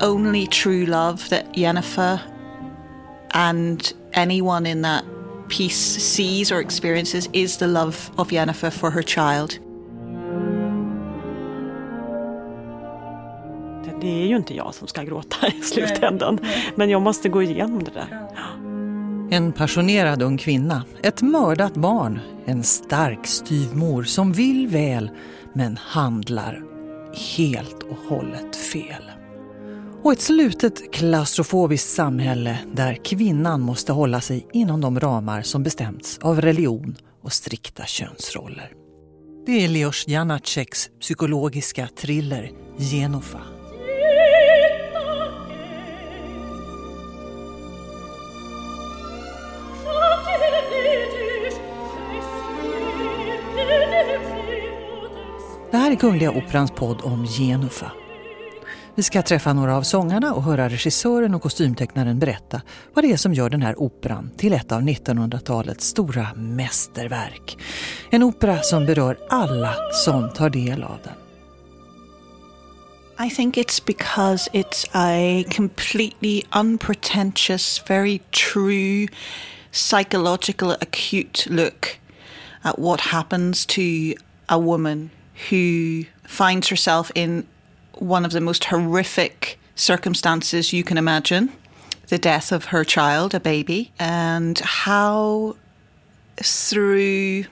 only true love that Yennefer and anyone in that piece sees or experiences is the love of Yennefer for her child. Det är ju inte jag som ska gråta i slutändan, men jag måste gå igenom det där. En passionerad ung kvinna, ett mördat barn, en stark styvmor som vill väl men handlar helt och hållet fel. Och ett slutet klaustrofobiskt samhälle där kvinnan måste hålla sig inom de ramar som bestämts av religion och strikta könsroller. Det är Leos Janaceks psykologiska thriller Genofa. Det här är Kungliga Operans podd om Genufa. Vi ska träffa några av sångarna och höra regissören och kostymtecknaren berätta vad det är som gör den här operan till ett av 1900-talets stora mästerverk. En opera som berör alla som tar del av den. I think it's because it's a completely unpretentious, very true, psychological, acute look at what happens to a woman who finds herself in one of the most horrific circumstances you can imagine the death of her child, a baby, and how through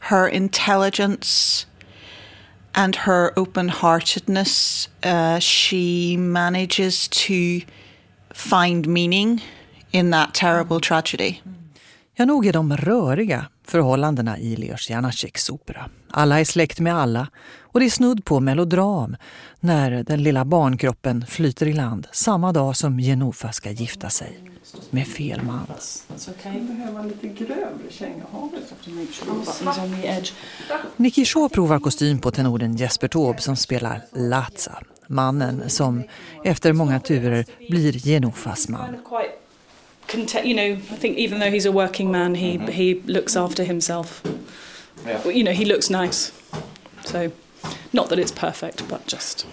her intelligence and her open heartedness, uh, she manages to find meaning in that terrible tragedy. Ja, nog är de röriga förhållandena i Leos Janaceks opera. Alla är släkt med alla och det är snudd på melodram när den lilla barnkroppen flyter i land samma dag som Genofa ska gifta sig med fel man. Nicky Shaw provar kostym på tenoren Jesper Taube som spelar Latza, mannen som efter många turer blir Genofas man. you know, I think even though he's a working man, he mm-hmm. he looks after himself. You know, he looks nice. So, not that it's perfect, but just.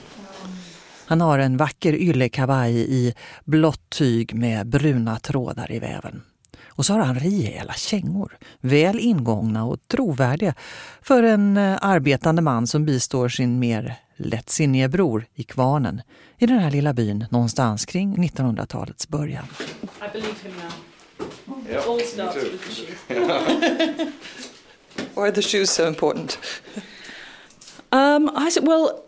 Han har en vacker yllekavaj i blått tyg med bruna trådar i väven. Och så har han rejäla kängor, väl ingångna och trovärdiga för en eh, arbetande man som bistår sin mer lättsinnige bror i Kvarnen i den här lilla byn någonstans kring 1900-talets början. I believe him now. Yeah, All starts with the shoe. Why are the shoes so important? Um, I said, well,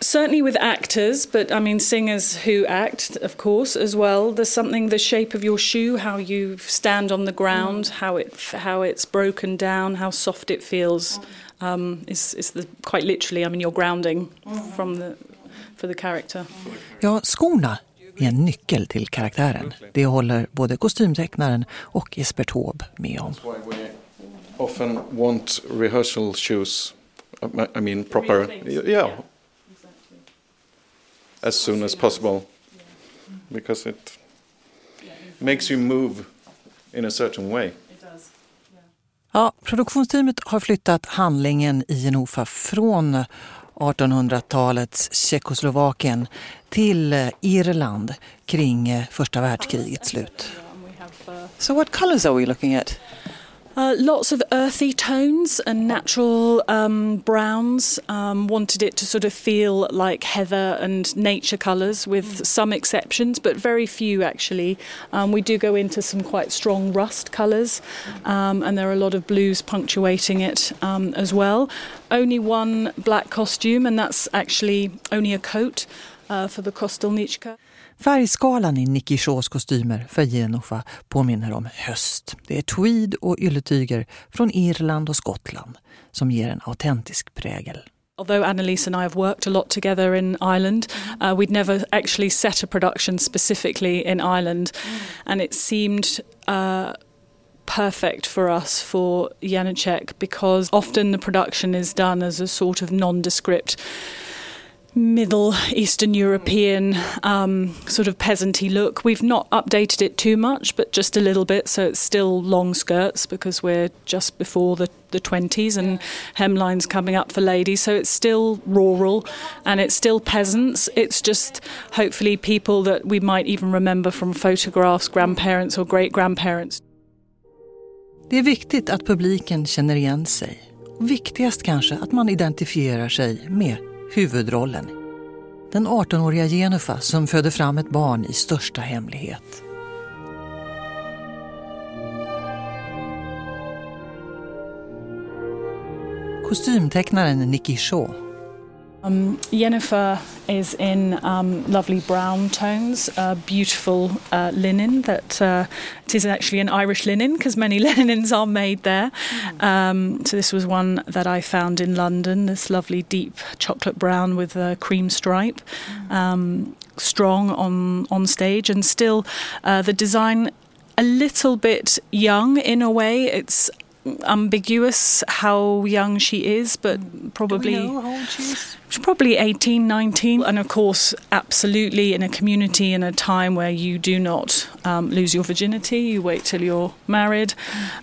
certainly with actors, but I mean singers who act, of course, as well. There's something the shape of your shoe, how you stand on the ground, mm. how it how it's broken down, how soft it feels, um, is is the quite literally. I mean, you're grounding mm. from the for the character. Ja, skorna är en nyckel till karaktären. Det håller både kostymtecknaren och Jesper Taube med om. Often want rehearsal shoes, I mean proper, yeah, as soon as possible, because it makes you move in a certain way. Ja, produktionsteamet har flyttat handlingen i Genofa från 1800-talets Tjeckoslovakien till eh, Irland kring eh, första världskrigets slut. So what colors are we looking at? Uh, lots of earthy tones and natural um, browns. Um, wanted it to sort of feel like heather and nature colours, with some exceptions, but very few actually. Um, we do go into some quite strong rust colours, um, and there are a lot of blues punctuating it um, as well. Only one black costume, and that's actually only a coat uh, for the Kostelnichka. Färgskalan i Nicky Shaws kostymer för Genofa påminner om höst. Det är tweed och ylletyger från Irland och Skottland som ger en autentisk prägel. Although Annalise and I have worked a lot together in Ireland, uh, we'd never actually set a production specifically in Ireland, and it seemed uh, perfect for us for Janacek because often the production is done as a sort of nondescript Middle Eastern European um, sort of peasanty look. We've not updated it too much, but just a little bit. So it's still long skirts because we're just before the, the 20s and hemlines coming up for ladies. So it's still rural and it's still peasants. It's just hopefully people that we might even remember from photographs, grandparents or great grandparents. Det är viktigt att publiken känner igen sig. Viktigast kanske att man identifierar sig med huvudrollen. Den 18-åriga Genufa som föder fram ett barn i största hemlighet. Kostymtecknaren Nicky Shaw Um, Jennifer is in um, lovely brown tones, uh, beautiful uh, linen. That uh, it is actually an Irish linen because many linens are made there. Mm. Um, so this was one that I found in London. This lovely deep chocolate brown with a cream stripe, mm. strong on on stage, and still uh, the design a little bit young in a way. It's ambiguous how young she is, but probably. Do we know how old she is? She's probably 18, 19. And of course, absolutely in a community in a time where you do not um, lose your virginity, you wait till you're married.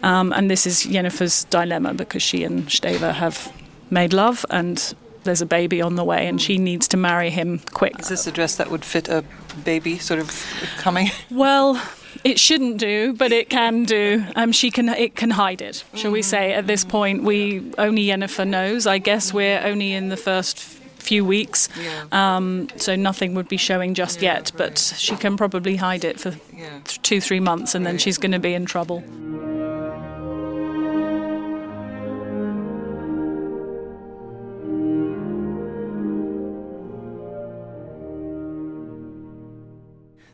Um, and this is Jennifer's dilemma because she and Steva have made love and there's a baby on the way and she needs to marry him quick. Is this a dress that would fit a baby sort of coming? Well, it shouldn't do, but it can do. Um, she can it can hide it, shall we say? At this point, we only Jennifer knows. I guess we're only in the first few weeks, um, so nothing would be showing just yet. But she can probably hide it for two, three months, and then she's going to be in trouble.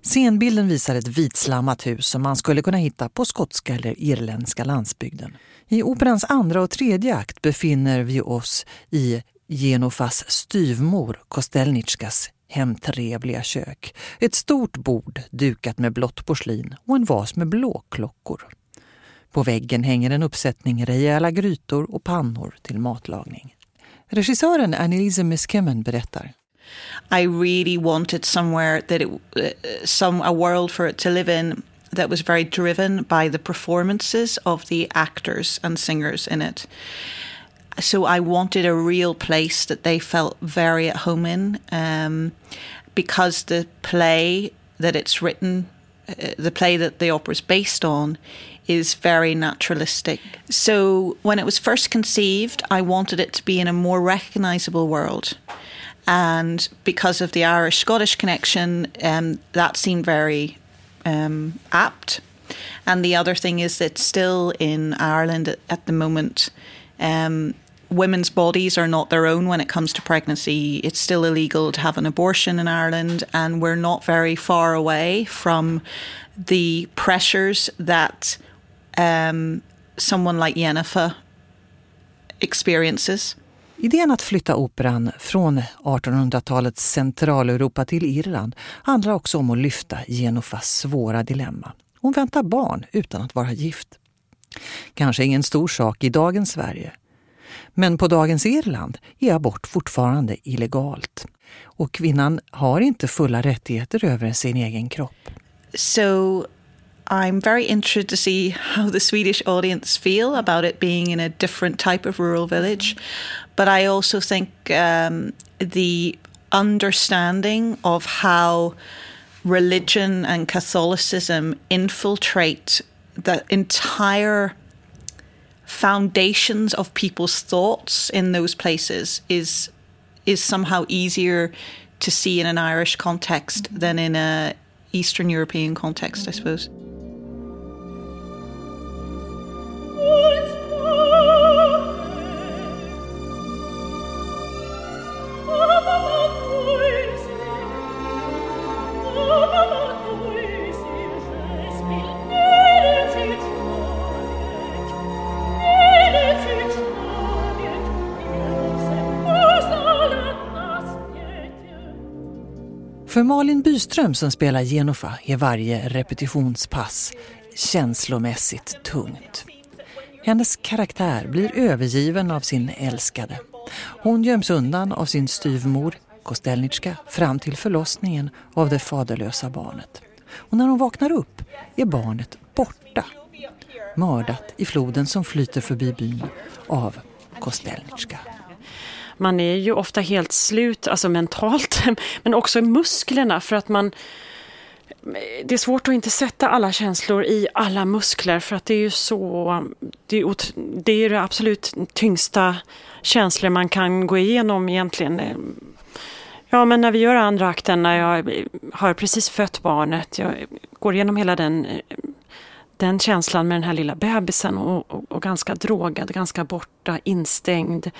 Scenbilden visar ett vitslammat hus som man skulle kunna hitta på skotska eller irländska landsbygden. I operans andra och tredje akt befinner vi oss i Genofas styvmor Kostelnitskas hemtrevliga kök. Ett stort bord dukat med blått porslin och en vas med blåklockor. På väggen hänger en uppsättning rejäla grytor och pannor till matlagning. Regissören Annelise Miskemen berättar. I really wanted somewhere that it, uh, some a world for it to live in that was very driven by the performances of the actors and singers in it. So I wanted a real place that they felt very at home in, um, because the play that it's written, uh, the play that the opera is based on, is very naturalistic. So when it was first conceived, I wanted it to be in a more recognizable world. And because of the Irish Scottish connection, um, that seemed very um, apt. And the other thing is that still in Ireland at, at the moment, um, women's bodies are not their own when it comes to pregnancy. It's still illegal to have an abortion in Ireland, and we're not very far away from the pressures that um, someone like Yennefer experiences. Idén att flytta operan från 1800-talets Centraleuropa till Irland handlar också om att lyfta Genofas svåra dilemma. Hon väntar barn utan att vara gift. Kanske ingen stor sak i dagens Sverige. Men på dagens Irland är abort fortfarande illegalt. Och kvinnan har inte fulla rättigheter över sin egen kropp. So I'm very interested to see how the Swedish audience feel about it being in a different type of rural village. But I also think um, the understanding of how religion and Catholicism infiltrate the entire foundations of people's thoughts in those places is is somehow easier to see in an Irish context than in a Eastern European context, I suppose. För Malin Byström som spelar Genofa är varje repetitionspass känslomässigt tungt. Hennes karaktär blir övergiven av sin älskade. Hon göms undan av sin styvmor Kostelnitska fram till förlossningen av det faderlösa barnet. Och när hon vaknar upp är barnet borta. Mördat i floden som flyter förbi byn av Kostelnitska. Man är ju ofta helt slut, alltså mentalt, men också i musklerna för att man det är svårt att inte sätta alla känslor i alla muskler för att det är ju så, det är, det, är det absolut tyngsta känslor man kan gå igenom egentligen. Ja, men när vi gör andra akten, när jag har precis fött barnet, jag går igenom hela den, den känslan med den här lilla bebisen och, och, och ganska drogad, ganska borta, instängd,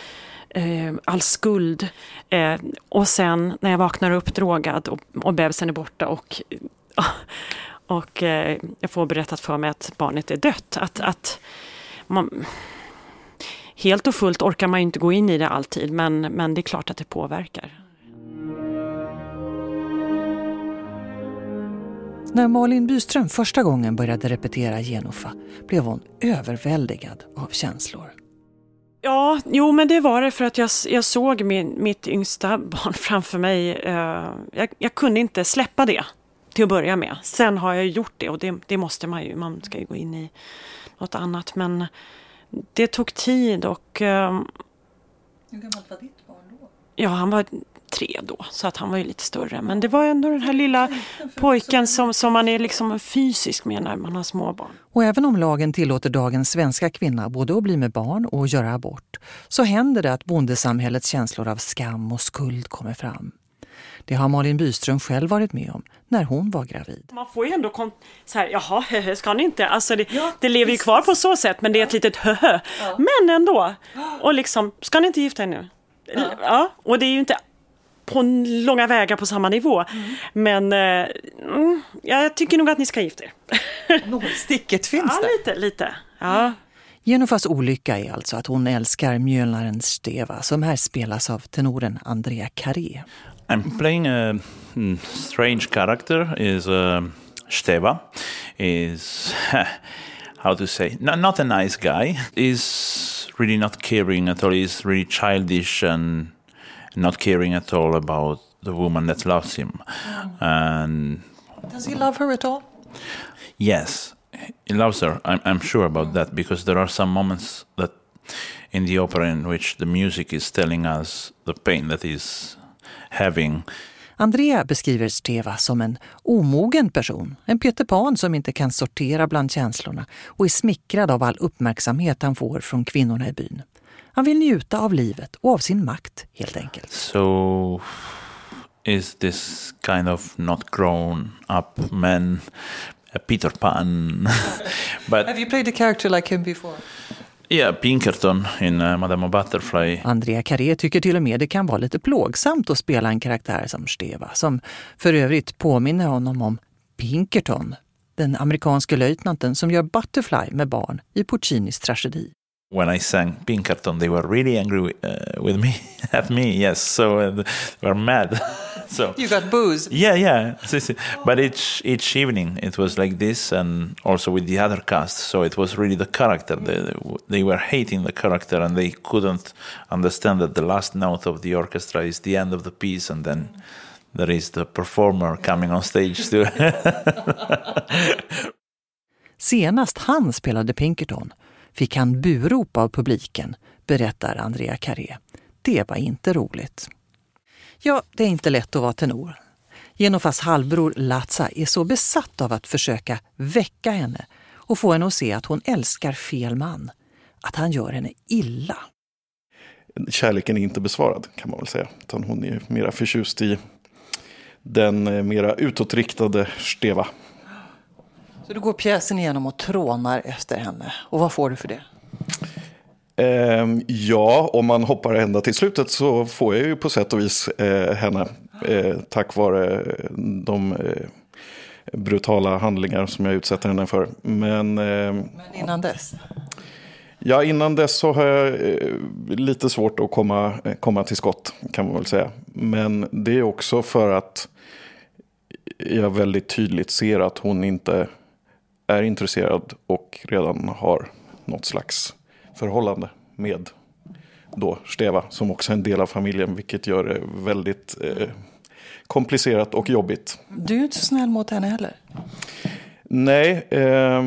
eh, all skuld. Eh, och sen när jag vaknar upp drogad och, och bebisen är borta och och eh, jag får berättat för mig att barnet är dött. Att, att man, helt och fullt orkar man ju inte gå in i det alltid, men, men det är klart att det påverkar. När Malin Byström första gången började repetera Genofa blev hon överväldigad av känslor. Ja, jo men det var det för att jag, jag såg min, mitt yngsta barn framför mig. Uh, jag, jag, kunde inte släppa det till att börja med. Sen har jag gjort det och det, det måste man ju. Man ska ju gå in i något annat. Men det tog tid och... Um, Hur gammalt var ditt barn då? Ja, han var tre då, så att han var ju lite större. Men det var ändå den här lilla pojken som, som man är liksom fysisk med när man har småbarn. Och även om lagen tillåter dagens svenska kvinna både att bli med barn och göra abort så händer det att bondesamhällets känslor av skam och skuld kommer fram. Det har Malin Byström själv varit med om när hon var gravid. Man får ju ändå kom så här, jaha, ska ni inte? Alltså det, ja, det lever ju kvar på så sätt, men det är ett litet höhö. Ja. Men ändå! Och liksom, ska ni inte gifta er nu? Ja. ja. och det är ju inte på långa vägar på samma nivå. Mm. Men eh, mm, jag tycker nog att ni ska gifta er. Nålsticket finns ja, där. lite, lite. Ja. Jenofas olycka är alltså att hon älskar mjölnaren Steva som här spelas av tenoren Andrea Carré. I'm playing a hmm, strange character. Is uh, Steva is how to say not, not a nice guy. Is really not caring at all. He's really childish and not caring at all about the woman that loves him. And does he love her at all? Yes, he loves her. I'm, I'm sure about that because there are some moments that in the opera in which the music is telling us the pain that is having. Andrea beskriver Steva som en omogen person, en Peter Pan som inte kan sortera bland känslorna och är smickrad av all uppmärksamhet han får från kvinnorna i byn. Han vill njuta av livet och av sin makt, helt enkelt. So is this kind of not grown up man Peter Pan? But Have you played a character like him before? Yeah, Pinkerton in uh, Madame Butterfly. Andrea Carré tycker till och med det kan vara lite plågsamt att spela en karaktär som Steva, som för övrigt påminner honom om Pinkerton, den amerikanske löjtnanten som gör Butterfly med barn i Puccinis tragedi. When I sang Pinkerton, they were really angry uh, with me, at me, yes, so uh, they were mad. so you got booze. Yeah, yeah. But each each evening it was like this, and also with the other cast. So it was really the character. They, they were hating the character, and they couldn't understand that the last note of the orchestra is the end of the piece, and then there is the performer coming on stage too. Senast han spelade Pinkerton fick han burop av publiken, berättar Andrea Carré. Det var inte roligt. Ja, det är inte lätt att vara tenor. Genofas halvbror Latsa är så besatt av att försöka väcka henne och få henne att se att hon älskar fel man, att han gör henne illa. Kärleken är inte besvarad kan man väl säga, utan hon är mera förtjust i den eh, mera utåtriktade Steva. Så du går pjäsen igenom och trånar efter henne. Och vad får du för det? Eh, ja, om man hoppar ända till slutet så får jag ju på sätt och vis eh, henne. Eh, tack vare de eh, brutala handlingar som jag utsätter henne för. Men, ehm, Men innan dess? Ja, innan dess så har jag eh, lite svårt att komma, komma till skott kan man väl säga. Men det är också för att jag väldigt tydligt ser att hon inte är intresserad och redan har något slags förhållande med då Steva som också är en del av familjen vilket gör det väldigt eh, komplicerat och jobbigt. Du är inte så snäll mot henne heller. Nej, eh,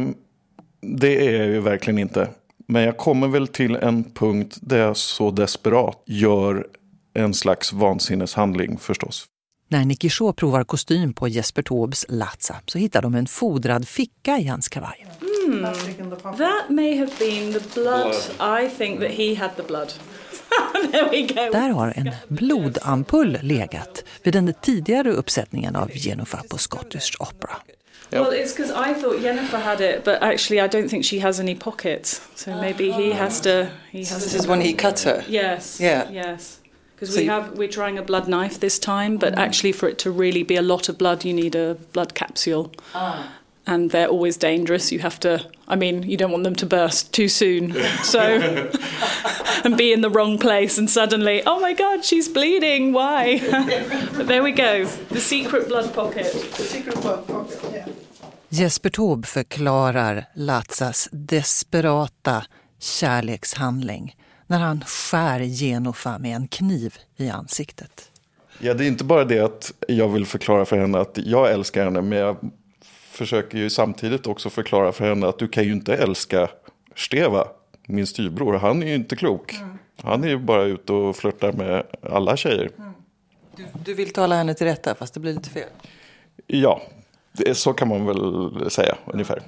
det är jag ju verkligen inte. Men jag kommer väl till en punkt där jag så desperat gör en slags vansinneshandling förstås. När Nicky Shaw provar kostym på Jesper Taubes Latza så hittar de en fodrad ficka i hans kavaj. That may have been the blood. I think that he had the blood. there we go. Där har en blodampull legat vid den tidigare uppsättningen av Jennifer på Scottish Opera. Well, it's because I thought Jennifer had it, but actually, I don't think she has any pockets. So maybe he has to. He has This to is when he cuts her. Yes. Yeah. Yes. Because So we have we're trying a blood knife this time, but mm. actually, for it to really be a lot of blood, you need a blood capsule. Ah. And they're always dangerous. You have to. I mean, you don't want them to burst too soon. So, and be in the wrong place, and suddenly, oh my God, she's bleeding. Why? but there we go. The secret blood pocket. The secret blood pocket. Jesper Taube förklarar Latzas desperata kärlekshandling när han skär Genofa med en kniv i ansiktet. Ja, det är inte bara det att jag vill förklara för henne att jag älskar henne, men jag försöker ju samtidigt också förklara för henne att du kan ju inte älska Steva, min styvbror. Han är ju inte klok. Han är ju bara ute och flörtar med alla tjejer. Du vill tala henne till rätta fast det blir lite fel. Ja, det, så kan man väl säga ungefär.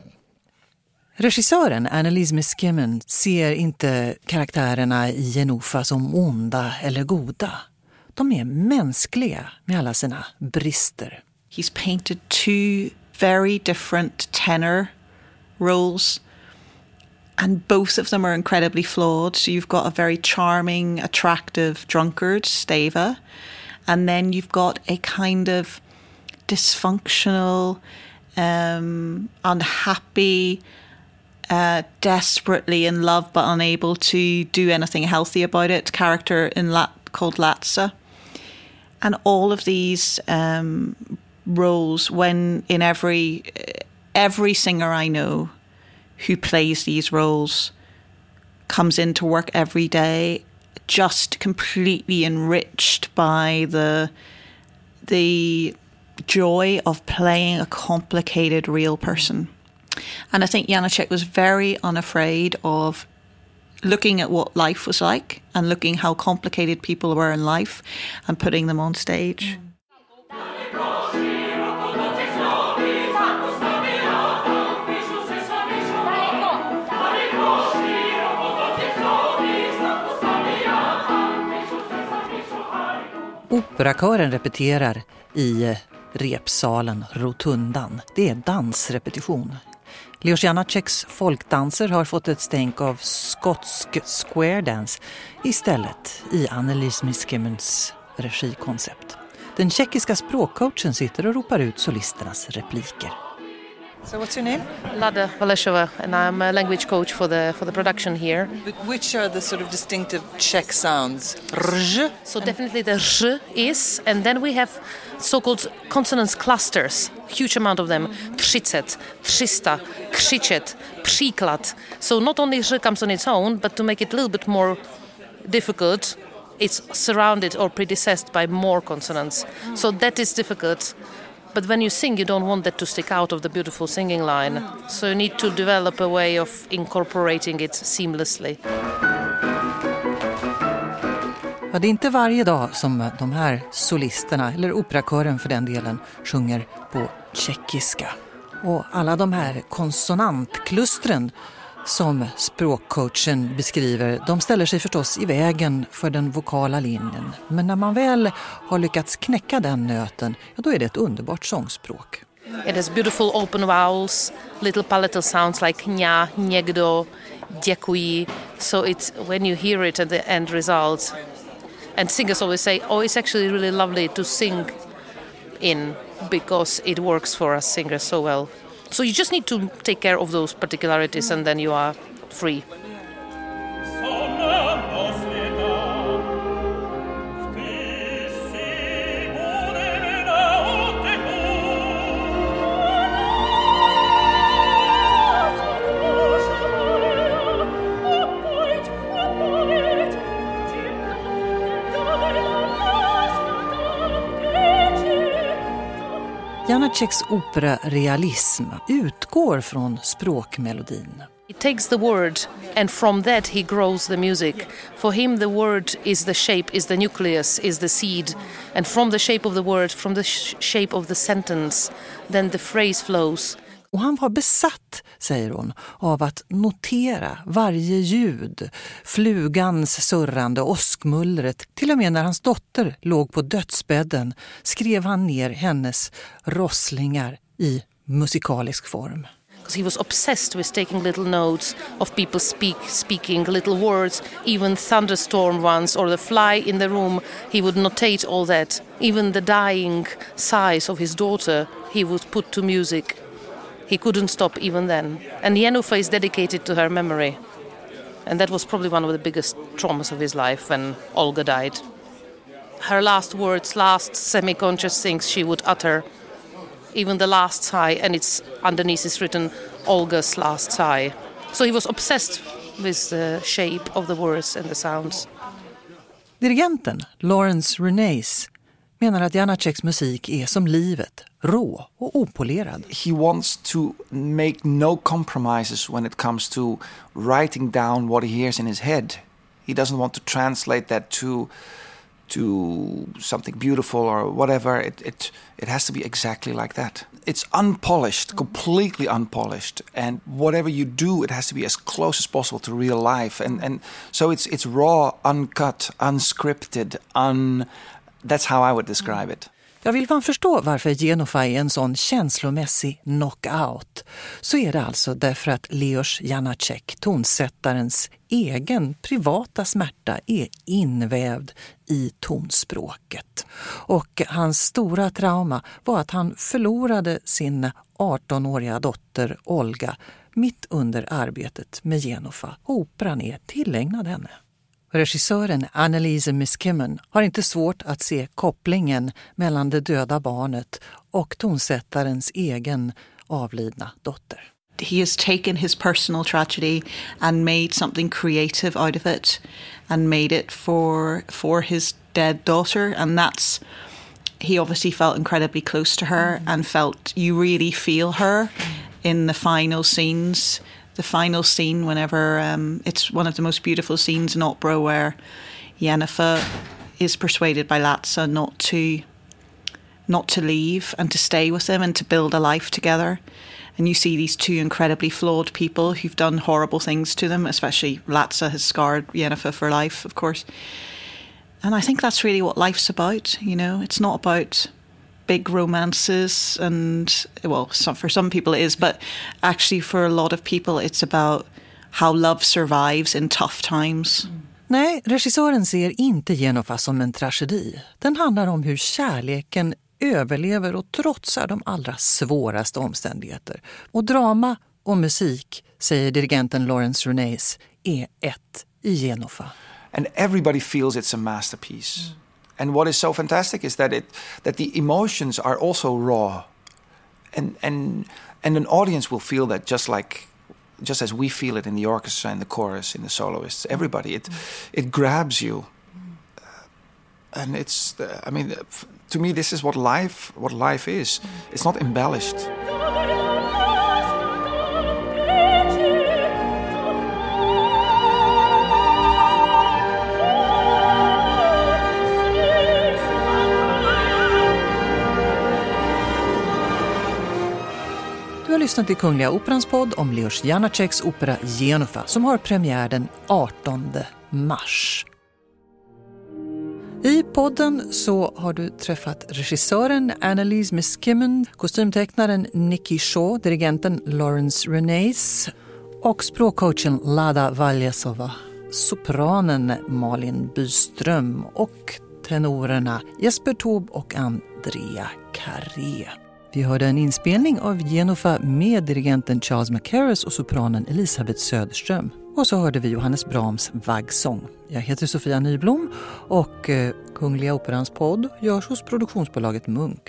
Regissören Annelise Miskimen ser inte karaktärerna i Genofa som onda eller goda. De är mänskliga med alla sina brister. He's painted two very different tenor roles, and both of them are incredibly flawed. So you've got a very charming, attractive drunkard, Stava, and then you've got a kind of dysfunctional, um, unhappy, uh, desperately in love but unable to do anything healthy about it character in Lat- called Latsa. and all of these um, roles when in every every singer I know who plays these roles comes into work every day just completely enriched by the the joy of playing a complicated real person. And I think Janacek was very unafraid of looking at what life was like and looking how complicated people were in life and putting them on stage. Operakören repeterar i repsalen Rotundan. Det är dansrepetition. Leos Janaceks folkdanser har fått ett stänk av skotsk square dance istället i Annelies Miskemens regikoncept. Den tjeckiska språkcoachen sitter och ropar ut solisternas repliker. So what's your name? Lada Valeshova, and I'm a language coach for the for the production here. But which are the sort of distinctive Czech sounds? Rj? So definitely the r is, and then we have so-called consonants clusters, huge amount of them. Tricet, trista, krzyczet, příklad. So not only r comes on its own, but to make it a little bit more difficult, it's surrounded or predecessed by more consonants. So that is difficult. But when you sing, you don't want that to stick out of the beautiful singing line. So you need to develop a way of incorporating it seamlessly. Ja, det är inte varje dag som de här solisterna, eller operakören för den delen, sjunger på tjeckiska. Och alla de här konsonantklustren som språkcoachen beskriver, de ställer sig förstås i vägen för den vokala linjen. Men när man väl har lyckats knäcka den nöten, ja, då är det ett underbart sångspråk. It has beautiful open vowels, little palatal sounds like nja, někdo, děkuji. So it's when you hear it at the end result. And singers always say, oh, it's actually really lovely to sing in because it works for us singers so well. So you just need to take care of those particularities and then you are free. Janaceks opera Realism utgår från språkmelodin. He takes the word and from that he grows the music. For him the word is the shape, is the nucleus, is the seed. And from the shape of the word, from the sh shape of the sentence, then the phrase flows. Och han var besatt, säger hon, av att notera varje ljud. Flugans surrande, åskmullret. Till och med när hans dotter låg på dödsbädden skrev han ner hennes rosslingar i musikalisk form. He was obsessed with taking little notes of people speak, speaking little words, even thunderstorm ones or the fly in the room. He would notate all that. Even the dying sighs of his daughter, he would put to music. He couldn't stop even then. And Yenufa is dedicated to her memory. And that was probably one of the biggest traumas of his life when Olga died. Her last words, last semi conscious things she would utter, even the last sigh, and it's underneath is written Olga's last sigh. So he was obsessed with the shape of the words and the sounds. Dirigenten Lawrence Renays menar att Janaceks musik är som livet, rå och opolerad. He wants to make no compromises when it comes to writing down what he hears in his head. He doesn't want to translate that to to something beautiful or whatever. It, it, it has to be exactly like that. It's unpolished, completely unpolished, and whatever you do, it has to be as close as possible to real life. And, and so it's, it's raw, uncut, unscripted, un, that's how I would describe it. Ja, vill man förstå varför Genofa är en sån känslomässig knockout så är det alltså därför att Leos Janacek, tonsättarens egen privata smärta, är invävd i tonspråket. Och hans stora trauma var att han förlorade sin 18-åriga dotter Olga mitt under arbetet med Genofa. Operan är tillägnad henne. Regissören Annelise Miskimen har inte svårt att se kopplingen mellan det döda barnet och tonsättarens egen avlidna dotter. He has taken his personal tragedy and made something creative out of it and made it for for his dead daughter and that's he obviously felt incredibly close to her and felt you really feel her in the final scenes the final scene whenever um, it's one of the most beautiful scenes in opera where Yennefer is persuaded by Latza not to not to leave and to stay with him and to build a life together. And you see these two incredibly flawed people who've done horrible things to them, especially Latza has scarred Yennefer for life, of course. And I think that's really what life's about, you know. It's not about big romances and well some, for some people it is but actually for a lot of people it's about how love survives in tough times. Nej, regissören ser inte Genofa som en tragedi. Den handlar om hur kärleken överlever och trotsar de allra svåraste omständigheter. Och drama och musik, säger dirigenten Lawrence Renays, är ett i Genofa. And everybody feels it's a masterpiece. Mm. And what is so fantastic is that it that the emotions are also raw, and and and an audience will feel that just like just as we feel it in the orchestra, in the chorus, in the soloists, everybody. It it grabs you, uh, and it's. I mean, to me, this is what life what life is. It's not embellished. Du har lyssnat till Kungliga Operans podd om Leos Janaceks opera Genofa som har premiär den 18 mars. I podden så har du träffat regissören Annelise Miskimen, kostymtecknaren Nicky Shaw, dirigenten Lawrence Renays och språkcoachen Lada Valjasova, sopranen Malin Byström och tenorerna Jesper Taube och Andrea Carré. Vi hörde en inspelning av Genofa med dirigenten Charles McCarras och sopranen Elisabeth Söderström. Och så hörde vi Johannes Brahms vaggsång. Jag heter Sofia Nyblom och eh, Kungliga Operans podd görs hos produktionsbolaget Munk.